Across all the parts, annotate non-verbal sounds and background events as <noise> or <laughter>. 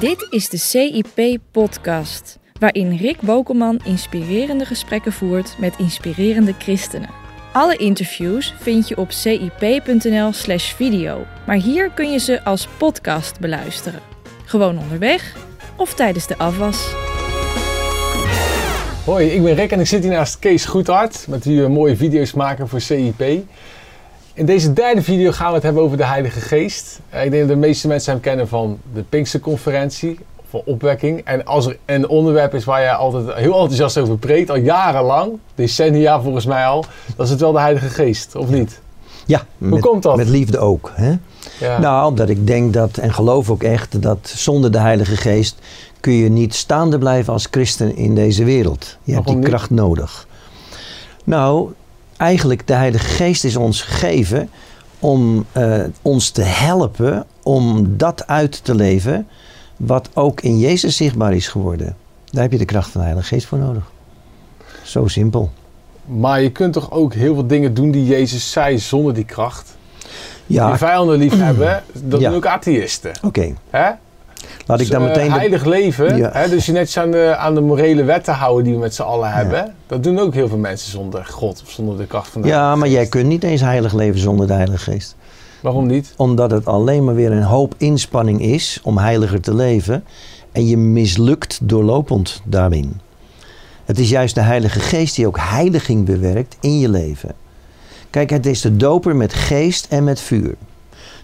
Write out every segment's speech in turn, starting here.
Dit is de CIP-podcast, waarin Rick Bokelman inspirerende gesprekken voert met inspirerende christenen. Alle interviews vind je op cip.nl/slash video, maar hier kun je ze als podcast beluisteren. Gewoon onderweg of tijdens de afwas. Hoi, ik ben Rick en ik zit hier naast Kees Goedhart, met wie we mooie video's maken voor CIP. In deze derde video gaan we het hebben over de Heilige Geest. Eh, Ik denk dat de meeste mensen hem kennen van de Pinksterconferentie, van opwekking. En als er een onderwerp is waar jij altijd heel enthousiast over preekt, al jarenlang, decennia volgens mij al, dan is het wel de Heilige Geest, of niet? Ja, met, komt dat? Met liefde ook. Hè? Ja. Nou, omdat ik denk dat, en geloof ook echt, dat zonder de Heilige Geest kun je niet staande blijven als christen in deze wereld. Je hebt die kracht nodig. Nou, eigenlijk de Heilige Geest is ons gegeven om eh, ons te helpen om dat uit te leven wat ook in Jezus zichtbaar is geworden. Daar heb je de kracht van de Heilige Geest voor nodig. Zo simpel. Maar je kunt toch ook heel veel dingen doen die Jezus zei zonder die kracht? Ja, Je vijanden lief hebben, dat Ja. doen ook atheïsten. oké. Hè? Laat ik dan Dus, eh, meteen... de- heilig leven, Ja. hè, dus je net aan de, aan de morele wetten houden die we met z'n allen hebben. Dat doen ook heel veel mensen zonder God of zonder de kracht van de Ja, maar jij kunt niet eens heilig leven zonder de Heilige Geest. Waarom niet? Omdat het alleen maar weer een hoop inspanning is om heiliger te leven. En je mislukt doorlopend daarin. Het is juist de Heilige Geest die ook heiliging bewerkt in je leven. Kijk, het is de doper met geest en met vuur.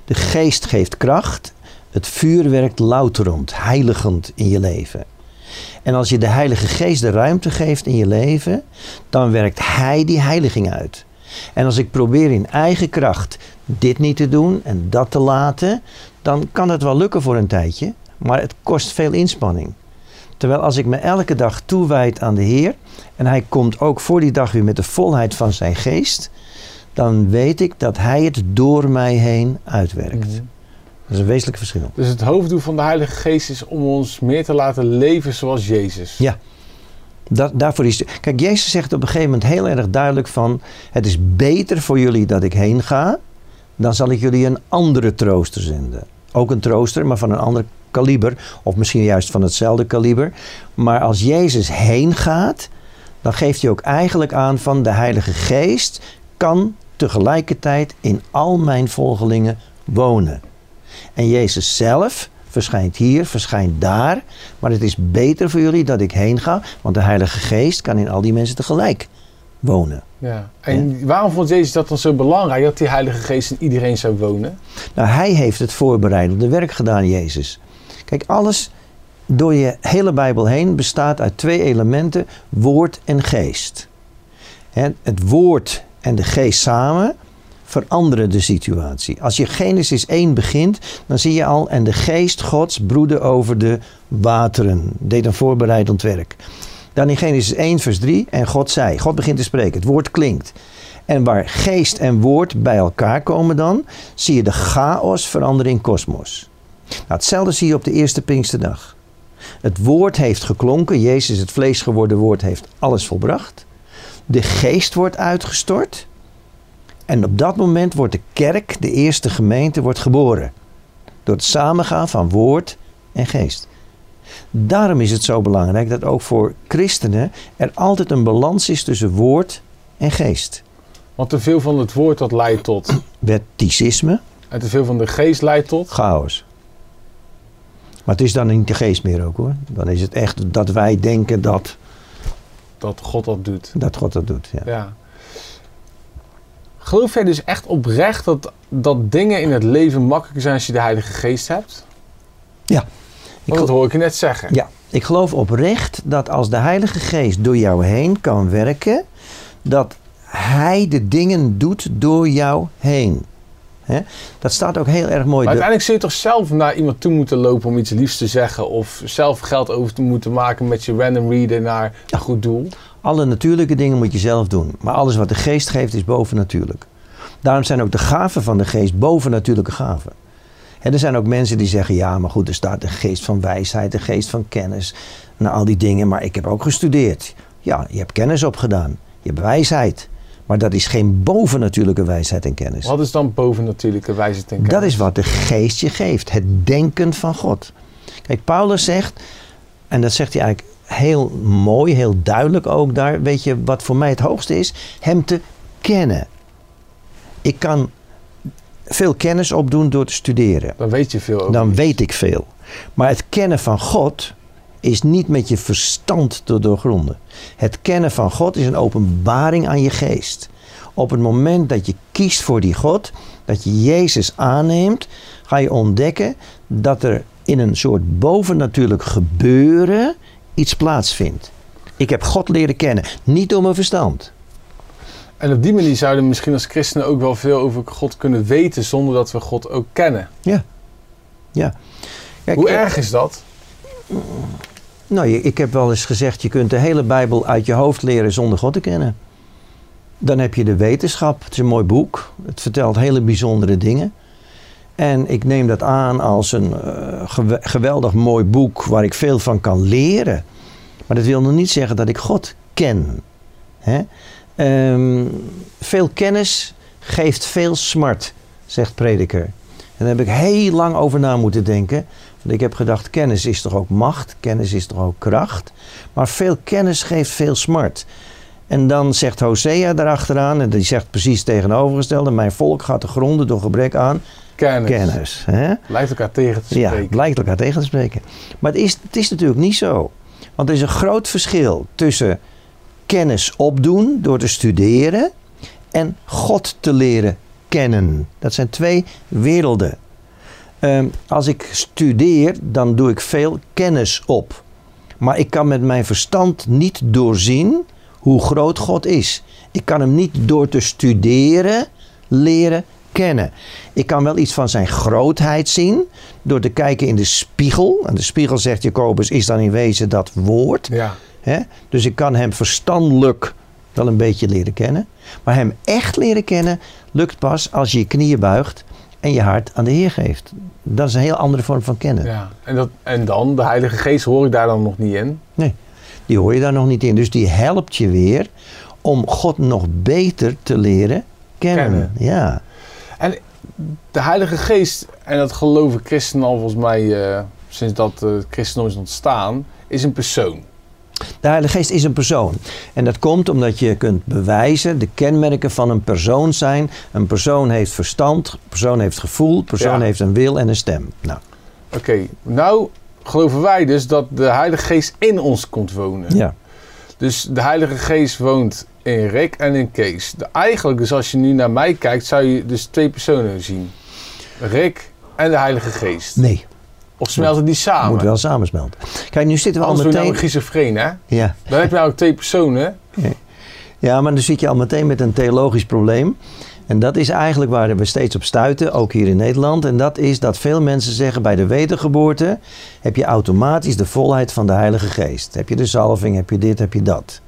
De geest geeft kracht. Het vuur werkt louterend, heiligend in je leven. En als je de Heilige Geest de ruimte geeft in je leven, dan werkt Hij die heiliging uit. En als ik probeer in eigen kracht dit niet te doen en dat te laten, dan kan het wel lukken voor een tijdje, maar het kost veel inspanning. Terwijl als ik me elke dag toewijd aan de Heer en Hij komt ook voor die dag weer met de volheid van Zijn geest, dan weet ik dat Hij het door mij heen uitwerkt. Mhm. Dat is een wezenlijk verschil. Dus het hoofddoel van de Heilige Geest is om ons meer te laten leven zoals Jezus. Ja. Dat, daarvoor is. Kijk, Jezus zegt op een gegeven moment heel erg duidelijk van: het is beter voor jullie dat ik heen ga, dan zal ik jullie een andere trooster zenden. Ook een trooster, maar van een ander kaliber, of misschien juist van hetzelfde kaliber. Maar als Jezus heen gaat, dan geeft hij ook eigenlijk aan van de Heilige Geest kan tegelijkertijd in al mijn volgelingen wonen. En Jezus zelf verschijnt hier, verschijnt daar. Maar het is beter voor jullie dat ik heen ga. Want de Heilige Geest kan in al die mensen tegelijk wonen. Ja. En waarom vond Jezus dat dan zo belangrijk dat die Heilige Geest in iedereen zou wonen? Nou, hij heeft het voorbereidende werk gedaan, Jezus. Kijk, alles door je hele Bijbel heen bestaat uit twee elementen: woord en geest. Het woord en de geest samen veranderen de situatie. Als je Genesis 1 begint, dan zie je al en de geest Gods broedde over de wateren. Deed een voorbereidend werk. Dan in Genesis 1 vers 3 en God zei, God begint te spreken, het woord klinkt. En waar geest en woord bij elkaar komen dan, zie je de chaos veranderen in kosmos. Nou, hetzelfde zie je op de eerste Pinksterdag. Het woord heeft geklonken, Jezus, het vlees geworden woord, heeft alles volbracht. De geest wordt uitgestort. En op dat moment wordt de kerk, de eerste gemeente, wordt geboren. Door het samengaan van woord en geest. Daarom is het zo belangrijk dat ook voor christenen er altijd een balans is tussen woord en geest. Want te veel van het woord dat leidt tot. Wetticisme, En te veel van de geest leidt tot. chaos. Maar het is dan niet de geest meer ook hoor. Dan is het echt dat wij denken dat, Dat God dat doet. dat God dat doet. Ja. Ja. Geloof jij dus echt oprecht dat, dat dingen in het leven makkelijker zijn als je de Heilige Geest hebt? Ja. Ik Want dat hoor ik je net zeggen. Ja, ik geloof oprecht dat als de Heilige Geest door jou heen kan werken, dat Hij de dingen doet door jou heen. Dat staat ook heel erg mooi. Maar De- uiteindelijk zul je toch zelf naar iemand toe moeten lopen om iets liefs te zeggen. Of zelf geld over te moeten maken met je random reader naar een goed doel. Alle natuurlijke dingen moet je zelf doen. Maar alles wat de geest geeft is bovennatuurlijk. Daarom zijn ook de gaven van de geest bovennatuurlijke gaven. En er zijn ook mensen die zeggen: ja, maar goed, er staat de geest van wijsheid, de geest van kennis. Nou, al die dingen, maar ik heb ook gestudeerd. Ja, je hebt kennis opgedaan. Je hebt wijsheid. Maar dat is geen bovennatuurlijke wijsheid en kennis. Wat is dan bovennatuurlijke wijsheid en kennis? Dat is wat de geest je geeft. Het denken van God. Kijk, Paulus zegt, en dat zegt hij eigenlijk heel mooi, heel duidelijk ook daar. Weet je wat voor mij het hoogste is? Hem te kennen. Ik kan veel kennis opdoen door te studeren. Dan weet je veel over. Dan weet ik veel. Maar het kennen van God is niet met je verstand te doorgronden. Het kennen van God is een openbaring aan je geest. Op het moment dat je kiest voor die God, dat je Jezus aanneemt, ga je ontdekken dat er in een soort bovennatuurlijk gebeuren iets plaatsvindt. Ik heb God leren kennen, niet door mijn verstand. En op die manier zouden we misschien als christenen ook wel veel over God kunnen weten zonder dat we God ook kennen. Ja. ja. Kijk, Hoe erg is dat? Nou, ik heb wel eens gezegd, je kunt de hele Bijbel uit je hoofd leren zonder God te kennen. Dan heb je de wetenschap. Het is een mooi boek. Het vertelt hele bijzondere dingen. En ik neem dat aan als een uh, geweldig mooi boek waar ik veel van kan leren. Maar dat wil nog niet zeggen dat ik God ken. Hè? Um, veel kennis geeft veel smart, zegt prediker. En daar heb ik heel lang over na moeten denken. Want ik heb gedacht, kennis is toch ook macht, kennis is toch ook kracht. Maar veel kennis geeft veel smart. En dan zegt Hosea daarachteraan, en die zegt precies tegenovergestelde: Mijn volk gaat te gronden door gebrek aan kennis. kennis hè? Lijkt elkaar tegen te spreken. Ja, lijkt elkaar tegen te spreken. Maar het is, het is natuurlijk niet zo. Want er is een groot verschil tussen kennis opdoen door te studeren en God te leren kennen. Dat zijn twee werelden. Um, als ik studeer, dan doe ik veel kennis op. Maar ik kan met mijn verstand niet doorzien hoe groot God is. Ik kan hem niet door te studeren leren kennen. Ik kan wel iets van zijn grootheid zien door te kijken in de spiegel. En de spiegel, zegt Jacobus, is dan in wezen dat woord. Ja. Dus ik kan hem verstandelijk wel een beetje leren kennen. Maar hem echt leren kennen lukt pas als je je knieën buigt en je hart aan de Heer geeft. Dat is een heel andere vorm van kennen. Ja. En, dat, en dan, de Heilige Geest hoor ik daar dan nog niet in? Nee, die hoor je daar nog niet in. Dus die helpt je weer om God nog beter te leren kennen. kennen. Ja. En de Heilige Geest, en dat geloven christenen al volgens mij uh, sinds dat het christendom is ontstaan, is een persoon. De Heilige Geest is een persoon. En dat komt omdat je kunt bewijzen, de kenmerken van een persoon zijn. Een persoon heeft verstand, een persoon heeft gevoel, een persoon heeft een wil en een stem. Nou. Oké, nou geloven wij dus dat de Heilige Geest in ons komt wonen. Ja. Dus de Heilige Geest woont in Rick en in Kees. De, eigenlijk, dus als je nu naar mij kijkt, zou je dus twee personen zien. Rick en de Heilige Geest. Nee. Of smelten die samen? Moet wel samensmelten. Kijk, nu zitten we Anders al meteen... Anders schizofreen, hè? Ja. Dan heb je nou twee personen. Ja. ja, maar dan zit je al meteen met een theologisch probleem. En dat is eigenlijk waar we steeds op stuiten, ook hier in Nederland. En dat is dat veel mensen zeggen bij de wedergeboorte heb je automatisch de volheid van de Heilige Geest. Heb je de zalving, heb je dit, heb je dat.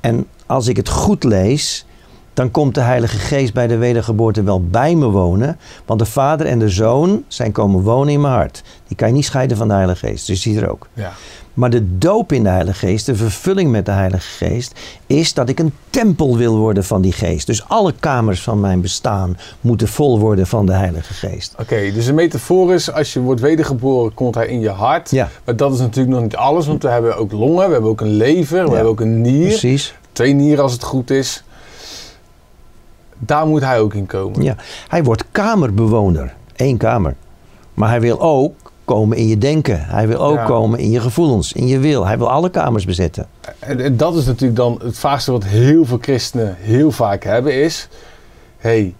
En als ik het goed lees, dan komt de Heilige Geest bij de wedergeboorte wel bij me wonen. Want de Vader en de Zoon zijn komen wonen in mijn hart. Die kan je niet scheiden van de Heilige Geest. Dus die er ook. Ja. Maar de doop in de Heilige Geest, de vervulling met de Heilige Geest, is dat ik een tempel wil worden van die Geest. Dus alle kamers van mijn bestaan moeten vol worden van de Heilige Geest. Oké, dus een metafoor is, als je wordt wedergeboren, komt hij in je hart. Ja. Maar dat is natuurlijk nog niet alles, want we hebben ook longen, we hebben ook een lever, we hebben ook een nier. Precies. Twee nieren als het goed is. Daar moet hij ook in komen. Ja, hij wordt kamerbewoner. Eén kamer. Maar hij wil ook komen in je denken. Hij wil ook komen in je gevoelens, in je wil. Hij wil alle kamers bezetten. En, dat is natuurlijk dan het vaakste wat heel veel christenen heel vaak hebben is... hey,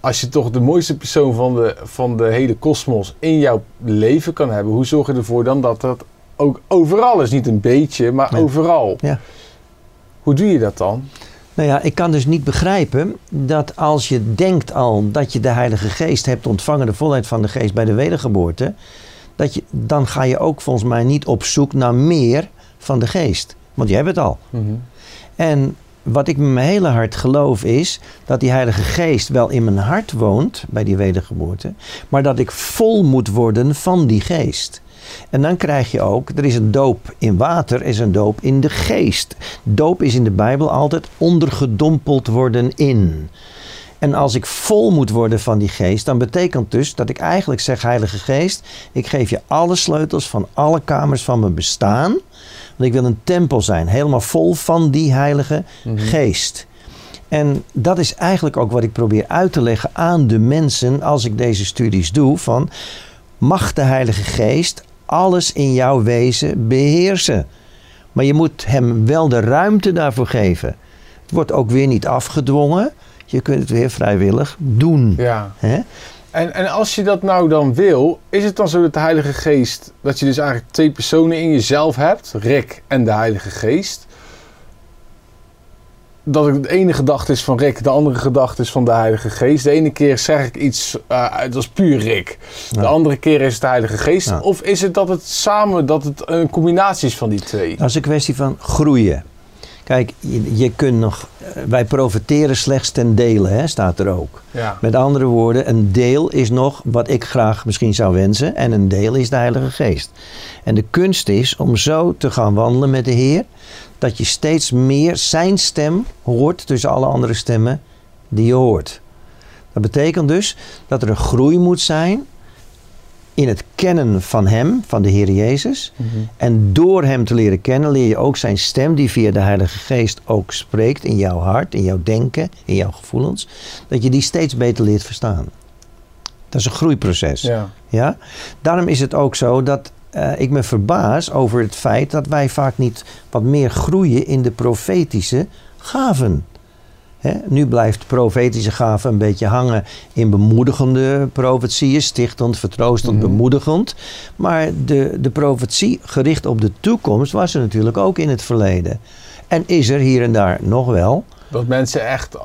als je toch de mooiste persoon van de, van de hele kosmos in jouw leven kan hebben... hoe zorg je ervoor dan dat dat ook overal is? Niet een beetje, maar overal. Ja. Hoe doe je dat dan? Nou ja, ik kan dus niet begrijpen dat als je denkt al dat je de Heilige Geest hebt ontvangen, de volheid van de Geest bij de wedergeboorte, dat je, dan ga je ook volgens mij niet op zoek naar meer van de Geest. Want je hebt het al. Mhm. En wat ik met mijn hele hart geloof is dat die Heilige Geest wel in mijn hart woont bij die wedergeboorte, maar dat ik vol moet worden van die Geest. En dan krijg je ook, er is een doop in water, er is een doop in de geest. Doop is in de Bijbel altijd ondergedompeld worden in. En als ik vol moet worden van die geest, dan betekent dus dat ik eigenlijk zeg: Heilige Geest, ik geef je alle sleutels van alle kamers van mijn bestaan. Want ik wil een tempel zijn, helemaal vol van die Heilige Geest. En dat is eigenlijk ook wat ik probeer uit te leggen aan de mensen als ik deze studies doe: van mag de Heilige Geest alles in jouw wezen beheersen. Maar je moet hem wel de ruimte daarvoor geven. Het wordt ook weer niet afgedwongen. Je kunt het weer vrijwillig doen. Ja. Hè? En, en als je dat nou dan wil, is het dan zo dat de Heilige Geest, dat je dus eigenlijk twee personen in jezelf hebt, Rick en de Heilige Geest? Dat het de ene gedachte is van Rick, de andere gedachte is van de Heilige Geest. De ene keer zeg ik iets, uh, dat is puur Rick. De Ja. andere keer is het de Heilige Geest. Ja. Of is het dat het samen, dat het een combinatie is van die twee? Dat is een kwestie van groeien. Kijk, je, je kunt nog. eh, Wij profiteren slechts ten dele, hè, staat er ook. Ja. Met andere woorden, een deel is nog wat ik graag misschien zou wensen. En een deel is de Heilige Geest. En de kunst is om zo te gaan wandelen met de Heer. Dat je steeds meer zijn stem hoort tussen alle andere stemmen die je hoort. Dat betekent dus dat er een groei moet zijn in het kennen van Hem, van de Heer Jezus. En door Hem te leren kennen, leer je ook zijn stem, die via de Heilige Geest ook spreekt in jouw hart, in jouw denken, in jouw gevoelens. Dat je die steeds beter leert verstaan. Dat is een groeiproces. Ja. Ja? Daarom is het ook zo dat eh, ik me verbaas over het feit dat wij vaak niet wat meer groeien in de profetische gaven. Nu blijft profetische gaven een beetje hangen in bemoedigende profetieën, stichtend, vertroostend, Mhm. bemoedigend. Maar de, de profetie gericht op de toekomst was er natuurlijk ook in het verleden. En is er hier en daar nog wel. Dat mensen echt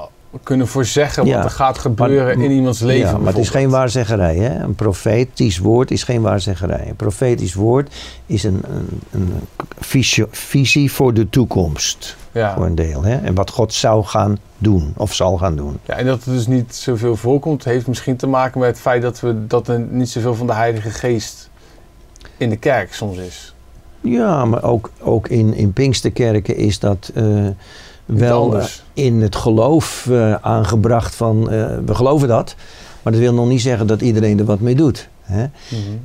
kunnen voorzeggen Ja. wat er gaat gebeuren Maar- in iemands leven. Ja, maar het is geen waarzeggerij. Hè? Een profetisch woord is geen waarzeggerij. Een profetisch woord is een, een, een visie, visie voor de toekomst. Ja. Voor een deel. Hè? En wat God zou gaan doen of zal gaan doen. Ja, en dat het dus niet zoveel voorkomt, heeft misschien te maken met het feit dat, we, dat er niet zoveel van de Heilige Geest in de kerk soms is. Ja, maar ook, ook in, in Pinksterkerken is dat eh, wel eh, in het geloof eh, aangebracht van we geloven dat. Maar dat wil nog niet zeggen dat iedereen er wat mee doet. Hè?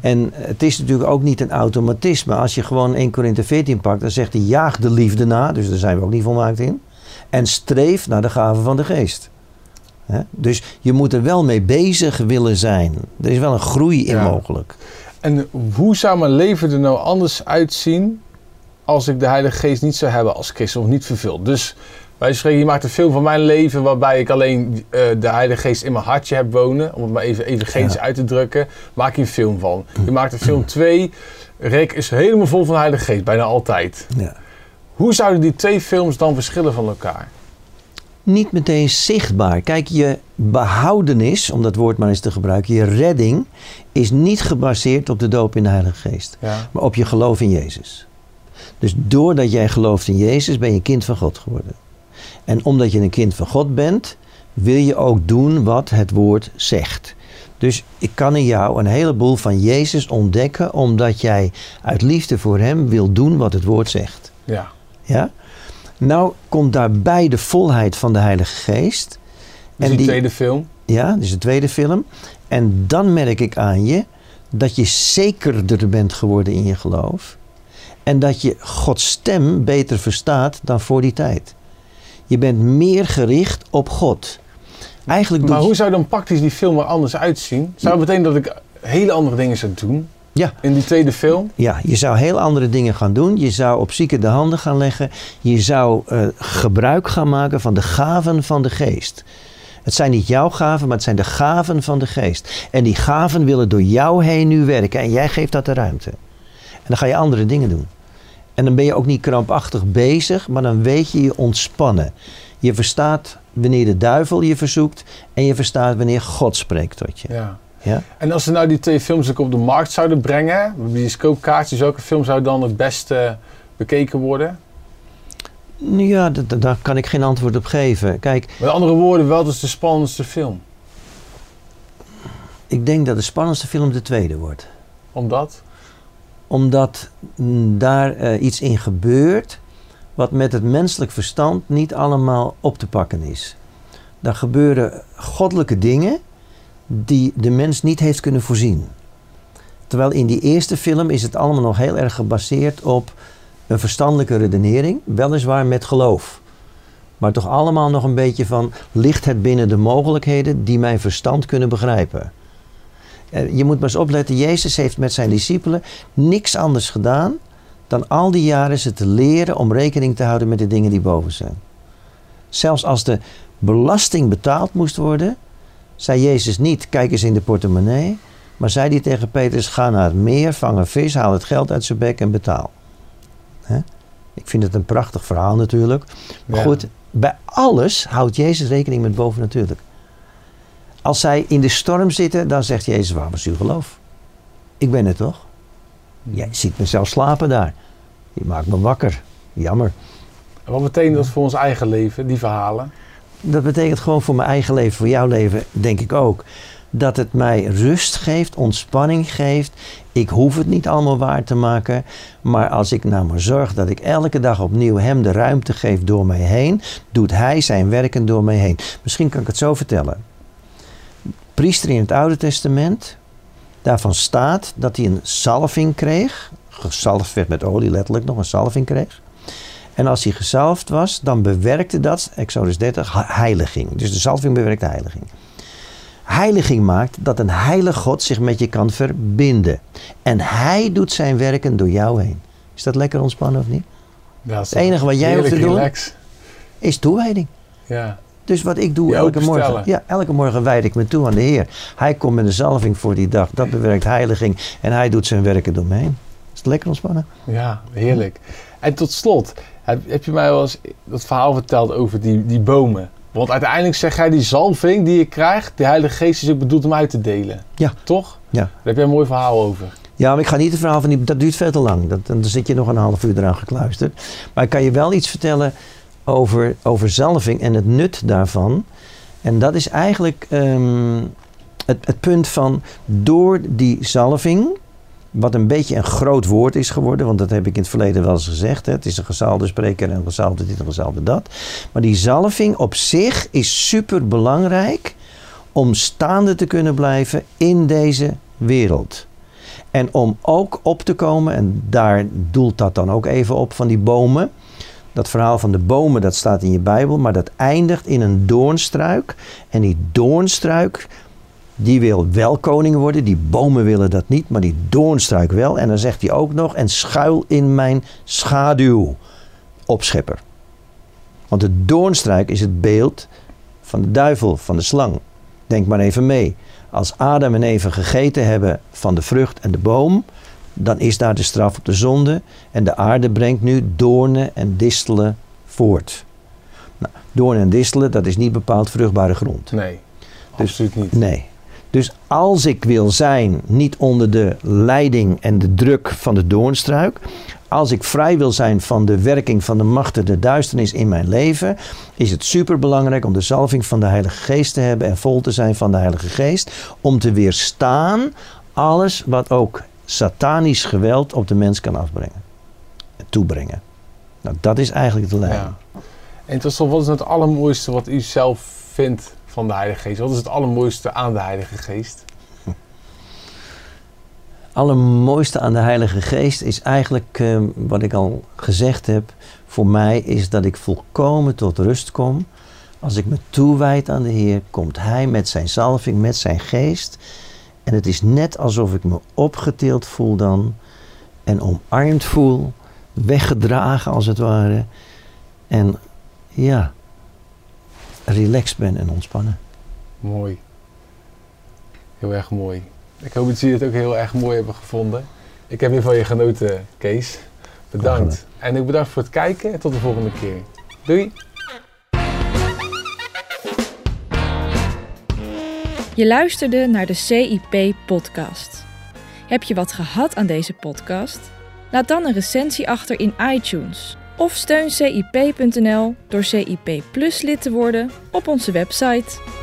En het is natuurlijk ook niet een automatisme. Als je gewoon 1 Korinthe 14 pakt, dan zegt hij jaag de liefde na. Dus daar zijn we ook niet volmaakt in. En streef naar de gaven van de geest. Hè? Dus je moet er wel mee bezig willen zijn. Er is wel een groei in Ja. mogelijk. En hoe zou mijn leven er nou anders uitzien als ik de Heilige Geest niet zou hebben als christen of niet vervuld? Dus wij spreken, je maakt een film van mijn leven waarbij ik alleen eh, de Heilige Geest in mijn hartje heb wonen, om het maar even evangelisch Ja. uit te drukken, maak je een film van. Je maakt een film 2, Rick is helemaal vol van de Heilige Geest, bijna altijd. Ja. Hoe zouden die twee films dan verschillen van elkaar? Niet meteen zichtbaar. Kijk, je behoudenis, om dat woord maar eens te gebruiken, je redding, is niet gebaseerd op de doop in de Heilige Geest. Ja. maar op je geloof in Jezus. Dus doordat jij gelooft in Jezus, ben je kind van God geworden. En omdat je een kind van God bent, wil je ook doen wat het woord zegt. Dus ik kan in jou een heleboel van Jezus ontdekken, omdat jij uit liefde voor Hem wil doen wat het woord zegt. Ja. Ja? Nou komt daarbij de volheid van de Heilige Geest. Dus En die, tweede film. Ja, dus de tweede film. En dan merk ik aan je dat je zekerder bent geworden in je geloof. En dat je Gods stem beter verstaat dan voor die tijd. Je bent meer gericht op God. Eigenlijk Maar je- hoe zou dan praktisch die film er anders uitzien? Zou het betekenen dat ik hele andere dingen zou doen Ja, in die tweede film? ja, je zou heel andere dingen gaan doen. Je zou op zieken de handen gaan leggen. Je zou eh, gebruik gaan maken van de gaven van de geest. Het zijn niet jouw gaven, maar het zijn de gaven van de geest. En die gaven willen door jou heen nu werken. En jij geeft dat de ruimte. En dan ga je andere dingen doen. En dan ben je ook niet krampachtig bezig, maar dan weet je je ontspannen. Je verstaat wanneer de duivel je verzoekt. En je verstaat wanneer God spreekt tot je. Ja. Ja? En als ze nou die twee films ook op de markt zouden brengen, bioscoopkaartjes, welke film zou dan het beste bekeken worden? Ja, daar kan ik geen antwoord op geven. Kijk, Met andere woorden, wat is de spannendste film? ik denk dat de spannendste film de tweede wordt. Omdat? Omdat daar eh, iets in gebeurt wat met het menselijk verstand niet allemaal op te pakken is. dan gebeuren goddelijke dingen die de mens niet heeft kunnen voorzien. Terwijl in die eerste film is het allemaal nog heel erg gebaseerd op een verstandelijke redenering, weliswaar met geloof. Maar toch allemaal nog een beetje van, ligt het binnen de mogelijkheden die mijn verstand kunnen begrijpen? Eh, je moet maar eens opletten, Jezus heeft met zijn discipelen niks anders gedaan dan al die jaren ze te leren om rekening te houden met de dingen die boven zijn. Zelfs als de belasting betaald moest worden, zei Jezus niet, kijk eens in de portemonnee, maar zei hij tegen Petrus, ga naar het meer, vang een vis, haal het geld uit zijn bek en betaal. Ik vind het een prachtig verhaal natuurlijk. Maar Ja. goed, bij alles houdt Jezus rekening met bovennatuurlijk. Als zij in de storm zitten, dan zegt Jezus, waar was uw geloof? Ik ben het toch? Jij ziet me zelf slapen daar. Je maakt me wakker. Jammer. Wat betekent dat voor ons eigen leven, die verhalen? Dat betekent gewoon voor mijn eigen leven, voor jouw leven, denk ik ook. Dat het mij rust geeft, ontspanning geeft. Ik hoef het niet allemaal waar te maken. Maar als ik nou maar zorg dat ik elke dag opnieuw hem de ruimte geef door mij heen, doet hij zijn werken door mij heen. Misschien kan ik het zo vertellen. Priester in het Oude Testament, daarvan staat dat hij een salving kreeg. Gezalfd werd met olie, letterlijk nog een salving kreeg. En als hij gezalfd was, dan bewerkte dat, Exodus 30, he- heiliging. Dus de zalving bewerkt heiliging. Heiliging maakt dat een heilig God zich met je kan verbinden. En hij doet zijn werken door jou heen. Is dat lekker ontspannen of niet? Ja, Het enige wat jij hoeft te doen- relax. Is toewijding. Ja. Dus wat ik doe Je elke morgen. Ja, elke morgen wijd ik me toe aan de Heer. Hij komt met een zalving voor die dag. Dat bewerkt heiliging. En hij doet zijn werken door me heen. Is het lekker ontspannen? Ja, heerlijk. En tot slot, heb, heb je mij wel eens dat verhaal verteld over die, die bomen? Want uiteindelijk zeg jij die zalving die je krijgt, de Heilige Geest is ook bedoeld om uit te delen. Ja. Toch? Ja. Daar heb jij een mooi verhaal over. Ja, maar ik ga niet het verhaal van die... Dat duurt veel te lang. Dat, dan zit je nog een half uur eraan gekluisterd. Maar ik kan je wel iets vertellen over, over zalving en het nut daarvan. En dat is eigenlijk ehm, het, het punt van... Door die zalving... Wat een beetje een groot woord is geworden. Want dat heb ik in het verleden wel eens gezegd. Hè. Het is een gezaalde spreker en een gezaalde dit en een dat. Maar die zalving op zich is super belangrijk... om staande te kunnen blijven in deze wereld. En om ook op te komen, en daar doelt dat dan ook even op van die bomen. Dat verhaal van de bomen, dat staat in je Bijbel, maar dat eindigt in een doornstruik. En die doornstruik, die wil wel koning worden. Die bomen willen dat niet, maar die doornstruik wel. En dan zegt hij ook nog, en schuil in mijn schaduw, opschepper. Want de doornstruik is het beeld van de duivel, van de slang. Denk maar even mee. Als Adam en Eva gegeten hebben van de vrucht en de boom, dan is daar de straf op de zonde. En de aarde brengt nu doornen en distelen voort. Nou, doornen en distelen, dat is niet bepaald vruchtbare grond. Nee, Dus- absoluut niet. Nee. Dus als ik wil zijn, niet onder de leiding en de druk van de doornstruik. Als ik vrij wil zijn van de werking van de machten der duisternis in mijn leven, is het superbelangrijk om de zalving van de Heilige Geest te hebben en vol te zijn van de Heilige Geest. Om te weerstaan alles wat ook satanisch geweld op de mens kan afbrengen. En toebrengen. Nou, dat is eigenlijk de lijn. Ja. En tot slot, wat is het allermooiste wat u zelf vindt van de Heilige Geest? Wat is het allermooiste aan de Heilige Geest? <laughs> allermooiste aan de Heilige Geest is eigenlijk eh, wat ik al gezegd heb. Voor mij is dat ik volkomen tot rust kom. Als ik me toewijd aan de Heer, komt Hij met zijn zalving, met zijn geest. En het is net alsof ik me opgetild voel dan. En omarmd voel. Weggedragen als het ware. En ja, relaxed ben en ontspannen. Mooi. Heel erg mooi. Ik hoop dat jullie het ook heel erg mooi hebben gevonden. Ik heb weer van je genoten, Kees. Bedankt. En ik bedankt voor het kijken en tot de volgende keer. Doei! Je luisterde naar de CIP-podcast. Heb je wat gehad aan deze podcast? Laat dan een recensie achter in iTunes. Of steun CIP.nl door CIP Plus lid te worden op onze website.